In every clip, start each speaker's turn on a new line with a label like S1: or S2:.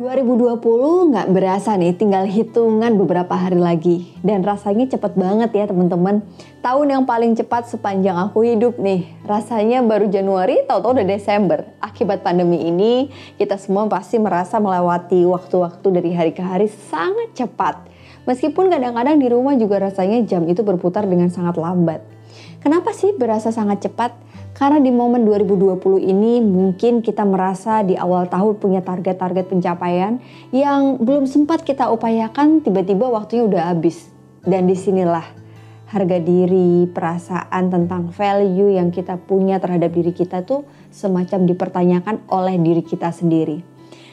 S1: 2020 nggak berasa nih, tinggal hitungan beberapa hari lagi. Dan rasanya cepet banget ya teman-teman. Tahun yang paling cepat sepanjang aku hidup nih. Rasanya baru Januari, tahu-tahu udah Desember. Akibat pandemi ini, kita semua pasti merasa melewati waktu-waktu dari hari ke hari sangat cepat. Meskipun kadang-kadang di rumah juga rasanya jam itu berputar dengan sangat lambat. Kenapa sih berasa sangat cepat? Karena di momen 2020 ini mungkin kita merasa di awal tahun punya target-target pencapaian yang belum sempat kita upayakan tiba-tiba waktunya udah habis. Dan di sinilah harga diri, perasaan tentang value yang kita punya terhadap diri kita tuh semacam dipertanyakan oleh diri kita sendiri.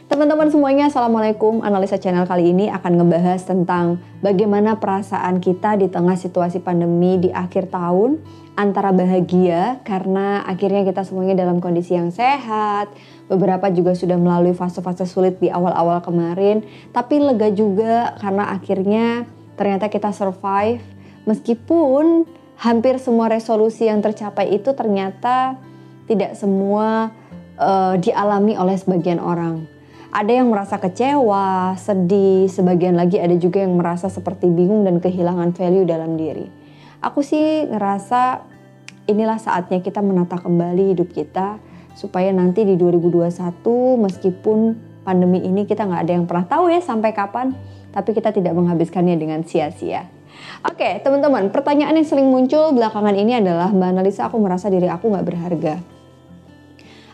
S1: Teman-teman semuanya, Assalamualaikum. Analisa channel kali ini akan ngebahas tentang bagaimana perasaan kita di tengah situasi pandemi di akhir tahun antara bahagia karena akhirnya kita semuanya dalam kondisi yang sehat. Beberapa juga sudah melalui fase-fase sulit di awal-awal kemarin, tapi lega juga karena akhirnya ternyata kita survive meskipun hampir semua resolusi yang tercapai itu ternyata tidak semua uh, dialami oleh sebagian orang. Ada yang merasa kecewa, sedih, sebagian lagi ada juga yang merasa seperti bingung dan kehilangan value dalam diri. Aku sih ngerasa inilah saatnya kita menata kembali hidup kita supaya nanti di 2021 meskipun pandemi ini kita nggak ada yang pernah tahu ya sampai kapan, tapi kita tidak menghabiskannya dengan sia-sia. Oke, teman-teman, pertanyaan yang sering muncul belakangan ini adalah Mbak Analisa aku merasa diri aku nggak berharga.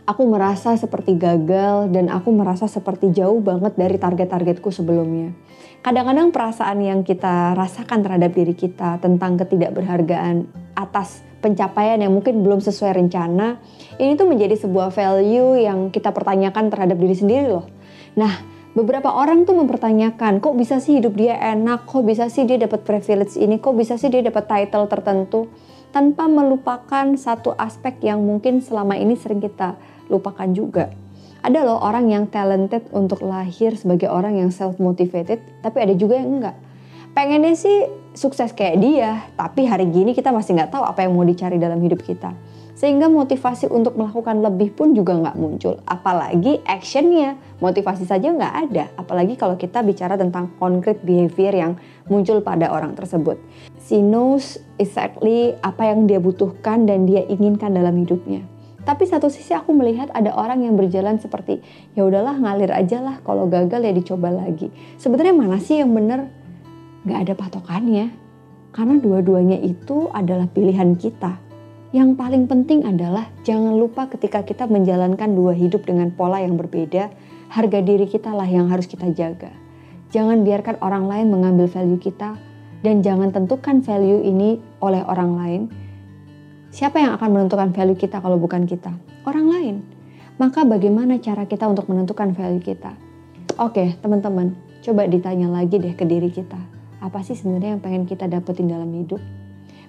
S1: Aku merasa seperti gagal dan aku merasa seperti jauh banget dari target-targetku sebelumnya. Kadang-kadang perasaan yang kita rasakan terhadap diri kita tentang ketidakberhargaan atas pencapaian yang mungkin belum sesuai rencana, ini tuh menjadi sebuah value yang kita pertanyakan terhadap diri sendiri loh. Nah, beberapa orang tuh mempertanyakan, kok bisa sih hidup dia enak, kok bisa sih dia dapat privilege ini, kok bisa sih dia dapat title tertentu, tanpa melupakan satu aspek yang mungkin selama ini sering kita lupakan juga ada loh orang yang talented untuk lahir sebagai orang yang self motivated, tapi ada juga yang enggak. Pengennya sih sukses kayak dia, tapi hari gini kita masih nggak tahu apa yang mau dicari dalam hidup kita. Sehingga motivasi untuk melakukan lebih pun juga nggak muncul. Apalagi actionnya, motivasi saja nggak ada. Apalagi kalau kita bicara tentang concrete behavior yang muncul pada orang tersebut. She knows exactly apa yang dia butuhkan dan dia inginkan dalam hidupnya. Tapi satu sisi aku melihat ada orang yang berjalan seperti ya udahlah ngalir aja lah kalau gagal ya dicoba lagi. Sebenarnya mana sih yang benar? Gak ada patokannya. Karena dua-duanya itu adalah pilihan kita. Yang paling penting adalah jangan lupa ketika kita menjalankan dua hidup dengan pola yang berbeda, harga diri kita lah yang harus kita jaga. Jangan biarkan orang lain mengambil value kita dan jangan tentukan value ini oleh orang lain Siapa yang akan menentukan value kita kalau bukan kita? Orang lain. Maka bagaimana cara kita untuk menentukan value kita? Oke, teman-teman, coba ditanya lagi deh ke diri kita. Apa sih sebenarnya yang pengen kita dapetin dalam hidup?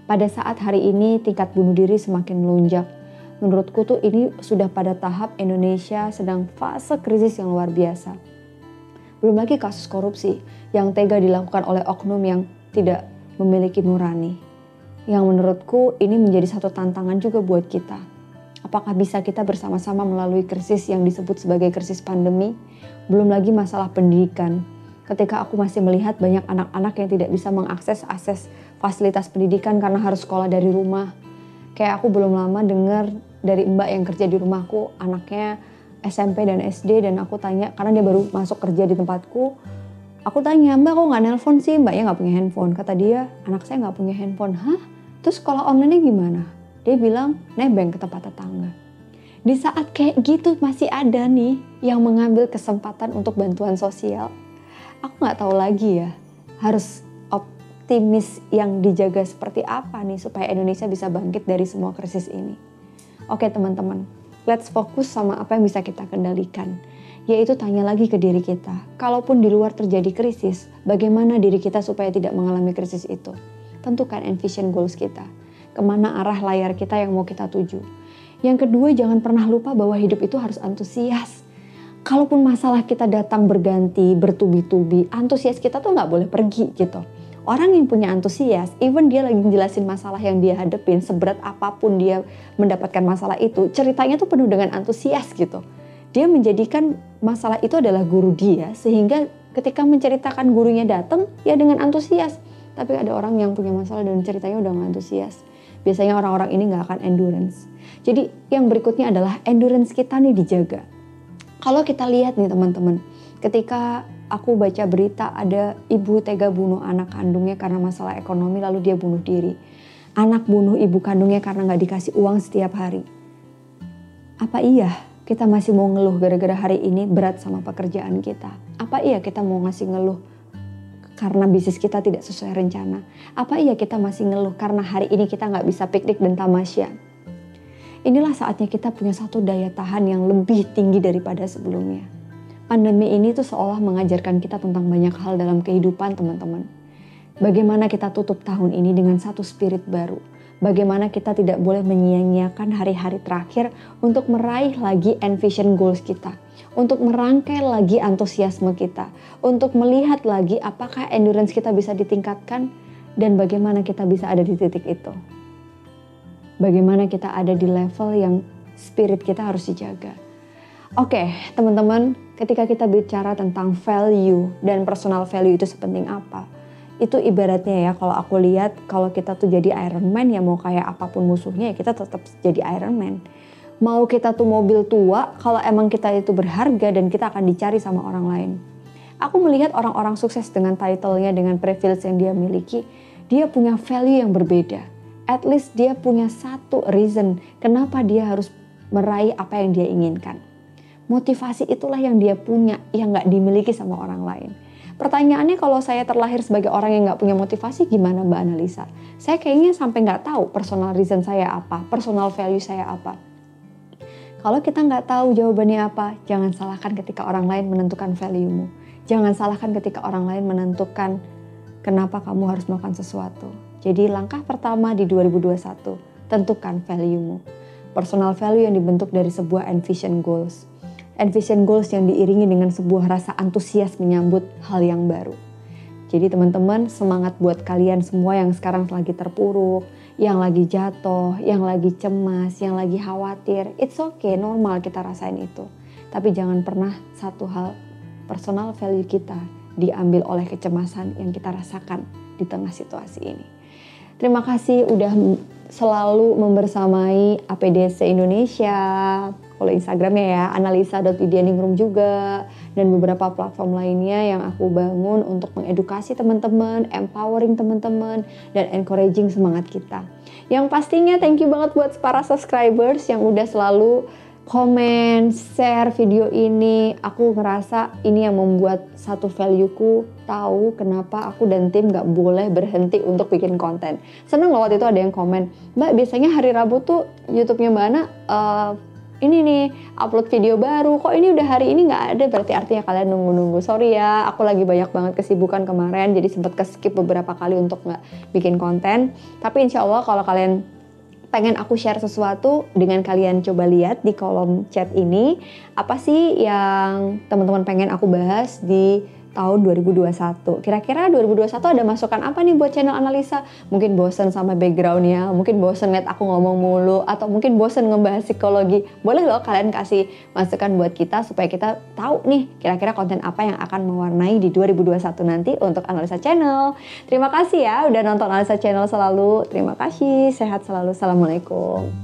S1: Pada saat hari ini tingkat bunuh diri semakin melonjak. Menurutku tuh ini sudah pada tahap Indonesia sedang fase krisis yang luar biasa. Belum lagi kasus korupsi yang tega dilakukan oleh oknum yang tidak memiliki nurani yang menurutku ini menjadi satu tantangan juga buat kita. Apakah bisa kita bersama-sama melalui krisis yang disebut sebagai krisis pandemi? Belum lagi masalah pendidikan. Ketika aku masih melihat banyak anak-anak yang tidak bisa mengakses akses fasilitas pendidikan karena harus sekolah dari rumah. Kayak aku belum lama dengar dari mbak yang kerja di rumahku, anaknya SMP dan SD dan aku tanya karena dia baru masuk kerja di tempatku, aku tanya mbak kok nggak nelpon sih mbaknya nggak punya handphone kata dia anak saya nggak punya handphone hah Terus sekolah online gimana? Dia bilang nebeng ke tempat tetangga. Di saat kayak gitu masih ada nih yang mengambil kesempatan untuk bantuan sosial. Aku nggak tahu lagi ya harus optimis yang dijaga seperti apa nih supaya Indonesia bisa bangkit dari semua krisis ini. Oke teman-teman, let's fokus sama apa yang bisa kita kendalikan. Yaitu tanya lagi ke diri kita, kalaupun di luar terjadi krisis, bagaimana diri kita supaya tidak mengalami krisis itu tentukan envision goals kita. Ke mana arah layar kita yang mau kita tuju. Yang kedua, jangan pernah lupa bahwa hidup itu harus antusias. Kalaupun masalah kita datang berganti, bertubi-tubi, antusias kita tuh nggak boleh pergi gitu. Orang yang punya antusias, even dia lagi jelasin masalah yang dia hadepin, seberat apa pun dia mendapatkan masalah itu, ceritanya tuh penuh dengan antusias gitu. Dia menjadikan masalah itu adalah guru dia sehingga ketika menceritakan gurunya datang ya dengan antusias. Tapi ada orang yang punya masalah dan ceritanya udah nggak antusias. Biasanya orang-orang ini nggak akan endurance. Jadi yang berikutnya adalah endurance kita nih dijaga. Kalau kita lihat nih teman-teman, ketika aku baca berita ada ibu tega bunuh anak kandungnya karena masalah ekonomi lalu dia bunuh diri. Anak bunuh ibu kandungnya karena nggak dikasih uang setiap hari. Apa iya kita masih mau ngeluh gara-gara hari ini berat sama pekerjaan kita? Apa iya kita mau ngasih ngeluh karena bisnis kita tidak sesuai rencana? Apa iya kita masih ngeluh karena hari ini kita nggak bisa piknik dan tamasya? Inilah saatnya kita punya satu daya tahan yang lebih tinggi daripada sebelumnya. Pandemi ini tuh seolah mengajarkan kita tentang banyak hal dalam kehidupan teman-teman. Bagaimana kita tutup tahun ini dengan satu spirit baru bagaimana kita tidak boleh menyia-nyiakan hari-hari terakhir untuk meraih lagi envision goals kita, untuk merangkai lagi antusiasme kita, untuk melihat lagi apakah endurance kita bisa ditingkatkan dan bagaimana kita bisa ada di titik itu. Bagaimana kita ada di level yang spirit kita harus dijaga. Oke, teman-teman, ketika kita bicara tentang value dan personal value itu sepenting apa? itu ibaratnya ya kalau aku lihat kalau kita tuh jadi Iron Man ya mau kayak apa pun musuhnya ya kita tetap jadi Iron Man. Mau kita tuh mobil tua kalau emang kita itu berharga dan kita akan dicari sama orang lain. Aku melihat orang-orang sukses dengan title-nya dengan privilege yang dia miliki, dia punya value yang berbeda. At least dia punya satu reason kenapa dia harus meraih apa yang dia inginkan. Motivasi itulah yang dia punya yang nggak dimiliki sama orang lain. Pertanyaannya kalau saya terlahir sebagai orang yang nggak punya motivasi gimana Mbak Analisa? Saya kayaknya sampai nggak tahu personal reason saya apa, personal value saya apa. Kalau kita nggak tahu jawabannya apa, jangan salahkan ketika orang lain menentukan value-mu. Jangan salahkan ketika orang lain menentukan kenapa kamu harus melakukan sesuatu. Jadi langkah pertama di 2021, tentukan value-mu. Personal value yang dibentuk dari sebuah envision goals and vision goals yang diiringi dengan sebuah rasa antusias menyambut hal yang baru. Jadi teman-teman semangat buat kalian semua yang sekarang lagi terpuruk, yang lagi jatuh, yang lagi cemas, yang lagi khawatir. It's okay, normal kita rasain itu. Tapi jangan pernah satu hal personal value kita diambil oleh kecemasan yang kita rasakan di tengah situasi ini. Terima kasih udah selalu membersamai APDC Indonesia, kalau Instagramnya ya analisa.widianingrum juga dan beberapa platform lainnya yang aku bangun untuk mengedukasi teman-teman, empowering teman-teman dan encouraging semangat kita. Yang pastinya thank you banget buat para subscribers yang udah selalu komen, share video ini. Aku ngerasa ini yang membuat satu valueku tahu kenapa aku dan tim gak boleh berhenti untuk bikin konten. Seneng loh waktu itu ada yang komen, Mbak biasanya hari Rabu tuh YouTube-nya Mbak Ana uh, ini nih upload video baru kok ini udah hari ini nggak ada? Berarti artinya kalian nunggu-nunggu. Sorry ya aku lagi banyak banget kesibukan kemarin jadi sempat keskip beberapa kali untuk nggak bikin konten. Tapi insya Allah kalau kalian pengen aku share sesuatu dengan kalian coba lihat di kolom chat ini apa sih yang teman-teman pengen aku bahas di tahun 2021. Kira-kira 2021 ada masukan apa nih buat channel analisa? Mungkin bosen sama backgroundnya, mungkin bosen liat aku ngomong mulu, atau mungkin bosen ngebahas psikologi. Boleh loh kalian kasih masukan buat kita supaya kita tahu nih kira-kira konten apa yang akan mewarnai di 2021 nanti untuk analisa channel. Terima kasih ya udah nonton analisa channel selalu. Terima kasih, sehat selalu. Assalamualaikum.